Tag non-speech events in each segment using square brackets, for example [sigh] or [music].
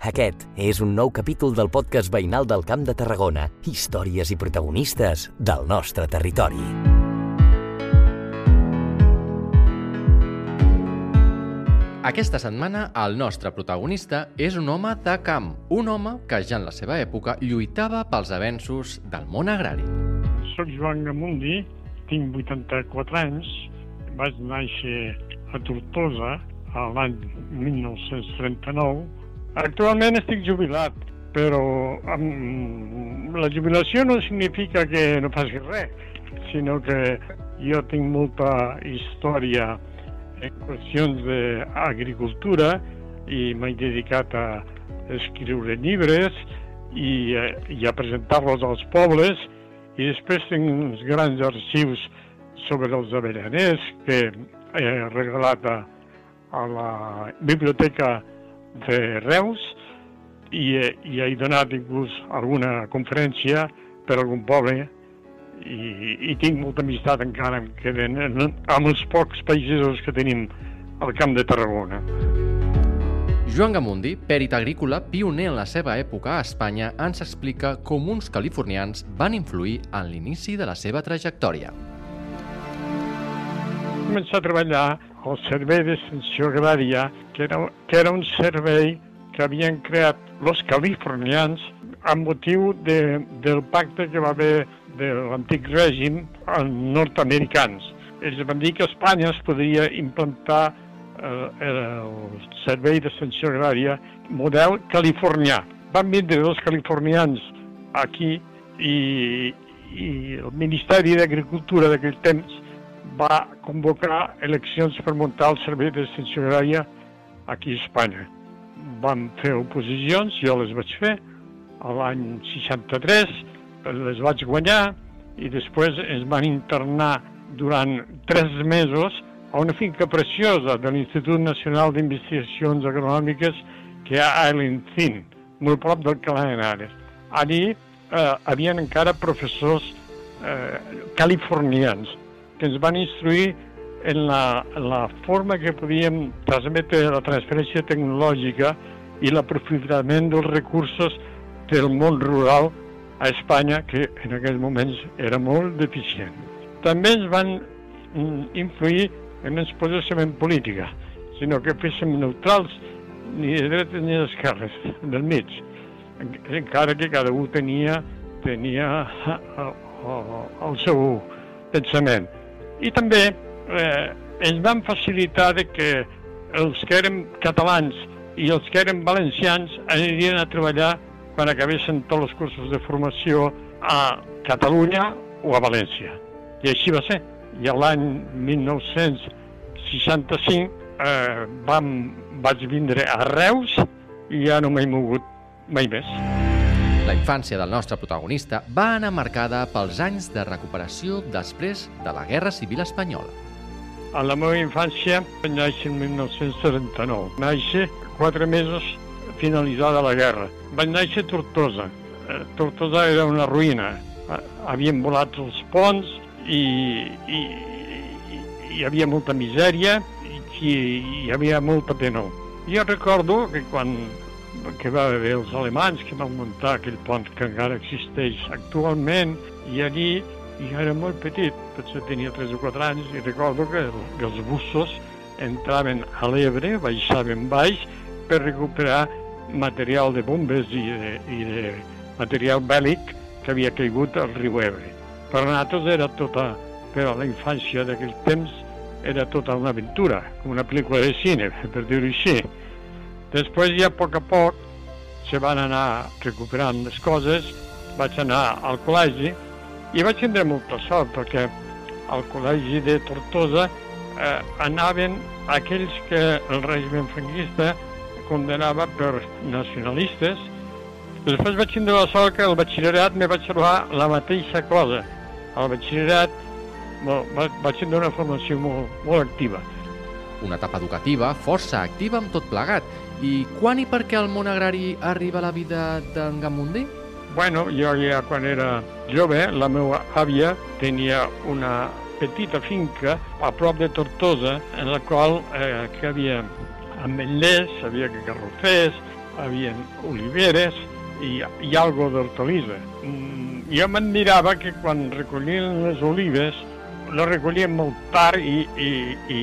Aquest és un nou capítol del podcast veïnal del Camp de Tarragona. Històries i protagonistes del nostre territori. Aquesta setmana el nostre protagonista és un home de camp, un home que ja en la seva època lluitava pels avenços del món agrari. Soc Joan Gamundi, tinc 84 anys, vaig néixer a Tortosa l'any 1939. Actualment estic jubilat, però amb... la jubilació no significa que no faci res, sinó que jo tinc molta història en qüestions d'agricultura i m'he dedicat a escriure llibres i, eh, i a presentar-los als pobles. I després tinc uns grans arxius sobre els avellaners que he regalat a, a la biblioteca de Reus i, i he donat inclús alguna conferència per a algun poble i, i tinc molta amistat encara em queden amb els pocs països que tenim al Camp de Tarragona. Joan Gamundi, pèrit agrícola pioner en la seva època a Espanya, ens explica com uns californians van influir en l'inici de la seva trajectòria. Començar a treballar al Servei d'Extensió Agrària, que era, que era un servei que havien creat els californians amb motiu de, del pacte que va haver de l'antic règim nord-americans. Ells van dir que Espanya es podria implantar eh, el servei d'extensió agrària model californià. Van vindre els californians aquí i, i el Ministeri d'Agricultura d'aquell temps va convocar eleccions per muntar el servei d'extensió agrària aquí a Espanya. Vam fer oposicions, jo les vaig fer, l'any 63, les vaig guanyar i després ens van internar durant tres mesos a una finca preciosa de l'Institut Nacional d'Investigacions Agronòmiques que hi ha a Elencín, molt prop del Henares. Allí eh, havien encara professors eh, californians que ens van instruir en la, en la forma que podíem transmetre la transferència tecnològica i l'aprofitament dels recursos del món rural a Espanya, que en aquells moments era molt deficient. També ens van mm, influir en ens en política, sinó que féssim neutrals ni de dretes ni d'esquerres, del mig, encara que cada un tenia, tenia el seu pensament. I també eh, ens van facilitar de que els que érem catalans i els que érem valencians anirien a treballar quan acabessin tots els cursos de formació a Catalunya o a València. I així va ser. I l'any 1965 eh, vam, vaig vindre a Reus i ja no m'he mogut mai més. La infància del nostre protagonista va anar marcada pels anys de recuperació després de la Guerra Civil Espanyola. A la meva infància vaig néixer en 1979. Néixer quatre mesos finalitzada la guerra. Vaig néixer a Tortosa. Eh, Tortosa era una ruïna. Havien volat els ponts i, i, i hi havia molta misèria i, hi havia molta pena. Jo recordo que quan que va haver els alemanys que van muntar aquell pont que encara existeix actualment i allí jo era molt petit, potser tenia 3 o 4 anys i recordo que, que els bussos entraven a l'Ebre, baixaven baix per recuperar material de bombes i de, i de material bèl·lic que havia caigut al riu Ebre. Per nosaltres era tota, per a la infància d'aquell temps, era tota una aventura, com una pel·lícula de cine, [laughs] per dir-ho així. Després ja a poc a poc se van anar recuperant les coses, vaig anar al col·legi i vaig tindre molta sort perquè al col·legi de Tortosa eh, anaven aquells que el règim franquista condenava per nacionalistes. Després vaig tindre la sort que al batxillerat me vaig trobar la mateixa cosa. Al batxillerat vaig tindre una formació molt, molt activa. Una etapa educativa força activa amb tot plegat. I quan i per què el món agrari arriba la vida d'en Gamundi? Bueno, jo ja quan era jove, la meva àvia tenia una petita finca a prop de Tortosa, en la qual eh, que havia ametllers, havia garrofers, havia oliveres i, i algo d'hortalissa. Mm, jo m'admirava que quan recollien les olives la recollien molt tard i, i, i,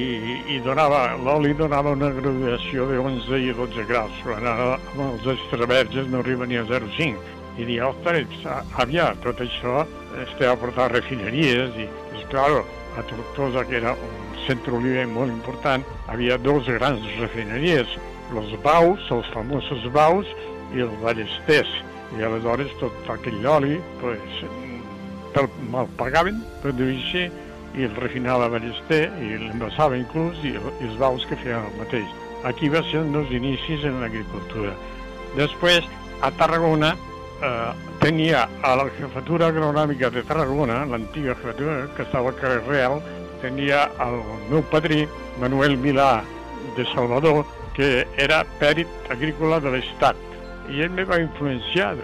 i donava, l'oli donava una graduació de 11 i 12 graus, quan ara amb els extraverges no arriba ni a 0,5. I dia, ostres, aviat, tot això estava a portar refineries i, és clar, a Tortosa, que era un centre oliver molt important, havia dos grans refineries, els Baus, els famosos Baus, i els Ballesters. I aleshores tot aquell oli, pues, te'l mal pagaven, dir així, i el refinava Ballester i l'envasava inclús i, i els Baus que feien el mateix. Aquí va ser els meus inicis en l'agricultura. Després, a Tarragona, eh, tenia a la jefatura agronòmica de Tarragona, l'antiga jefatura, que estava al carrer Real, tenia el meu padrí, Manuel Milà de Salvador, que era pèrit agrícola de l'Estat. I ell me va influenciar.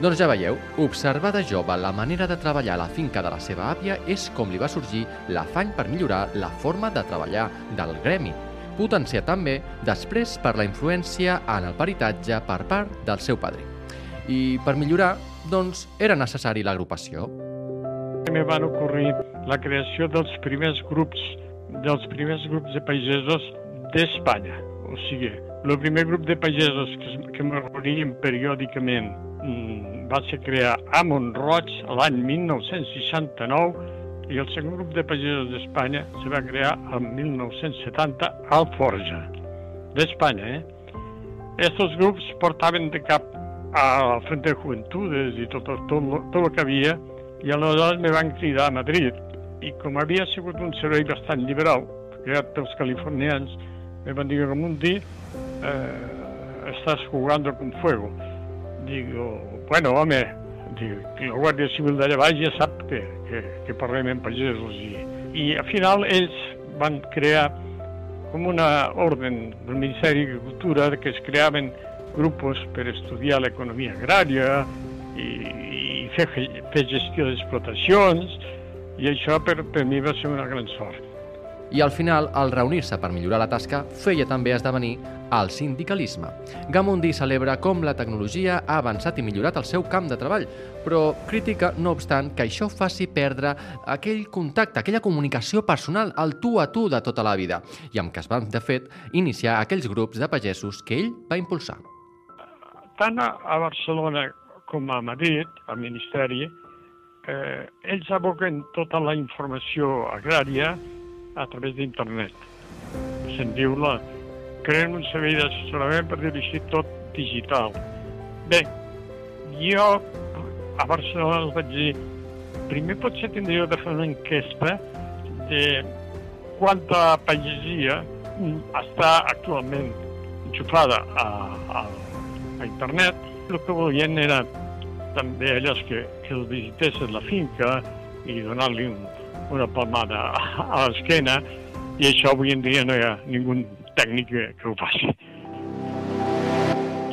Doncs ja veieu, observar de jove la manera de treballar a la finca de la seva àvia és com li va sorgir l'afany per millorar la forma de treballar del gremi, potenciat també després per la influència en el peritatge per part del seu padrí i per millorar, doncs, era necessari l'agrupació. Me van ocorrir la creació dels primers grups dels primers grups de pagesos d'Espanya. O sigui, el primer grup de pagesos que, que me reunien periòdicament mm, va ser crear a Montroig l'any 1969 i el segon grup de pagesos d'Espanya se va crear el 1970 al Forja, d'Espanya, eh? Estos grups portaven de cap al Frente de Juventudes i tot, tot, tot, tot el que havia, i aleshores me van cridar a Madrid. I com havia sigut un servei bastant liberal, creat pels californians, me van dir, Ramundi, eh, estàs jugando con fuego. Digo, bueno, home, digo, la Guàrdia Civil d'allà baix ja sap que, que, que parlem en pagesos. I, I al final ells van crear com una ordre del Ministeri d'Agricultura que es creaven grupos per estudiar l'economia agrària i, i fer, fer gestió d'explotacions i això per, per mi va ser una gran sort. I al final, al reunir-se per millorar la tasca, feia també esdevenir el sindicalisme. Gamundi celebra com la tecnologia ha avançat i millorat el seu camp de treball, però critica, no obstant, que això faci perdre aquell contacte, aquella comunicació personal, el tu a tu de tota la vida, i amb què es van, de fet, iniciar aquells grups de pagesos que ell va impulsar tant a Barcelona com a Madrid, al Ministeri, eh, ells aboquen tota la informació agrària a través d'internet. Se'n diu la... Creen un servei d'assessorament per dir així tot digital. Bé, jo a Barcelona els vaig dir primer potser tindríeu de fer una enquesta de quanta pagesia està actualment enxufada a, a a internet. El que volien era també allòs que, que el visitessin la finca i donar-li un, una palmada a l'esquena i això avui en dia no hi ha ningú tècnic que, que ho faci.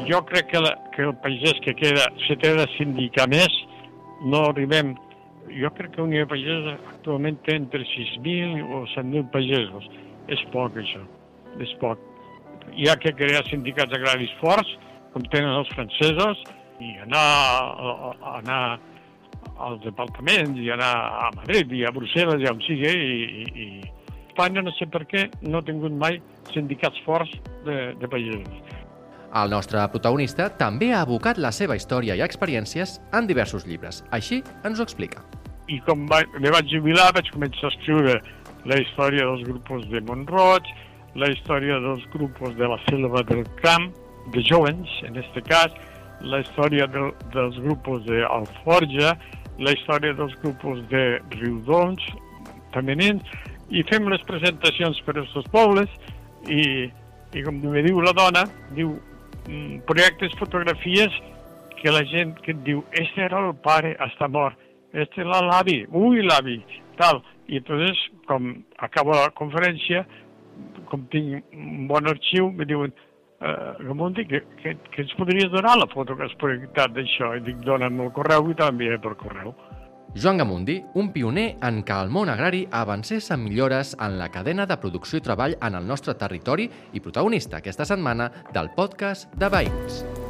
Jo crec que, la, que el pagès que queda, se té de sindicar més, no arribem... Jo crec que Unió de Pagès actualment té entre 6.000 o 7.000 pagesos. És poc, això. És poc. Hi ha que crear sindicats agraris forts com tenen els francesos, i anar, a, anar als departaments, i anar a Madrid, i a Brussel·les, i on sigui, i, i, i Espanya, no sé per què, no ha tingut mai sindicats forts de, de països. El nostre protagonista també ha abocat la seva història i experiències en diversos llibres. Així ens ho explica. I com va, me vaig jubilar, vaig començar a escriure la història dels grups de Montroig, la història dels grups de la selva del camp, de jóvens, en este cas, la història de, dels grups d'Alforja, la història dels grups de Riudons, femenins, i fem les presentacions per a aquests pobles i, i com me diu la dona, diu mm, projectes fotografies que la gent que et diu este era el pare, està mort, este era l'avi, ui l'avi, tal. I entonces, com acabo la conferència, com tinc un bon arxiu, me diuen, eh, Gamundi, que, que, que ens podries donar la foto que has projectat d'això? I dic, dona'm el correu i t'enviaré per correu. Joan Gamundi, un pioner en què el món agrari avancés en millores en la cadena de producció i treball en el nostre territori i protagonista aquesta setmana del podcast de Veïns.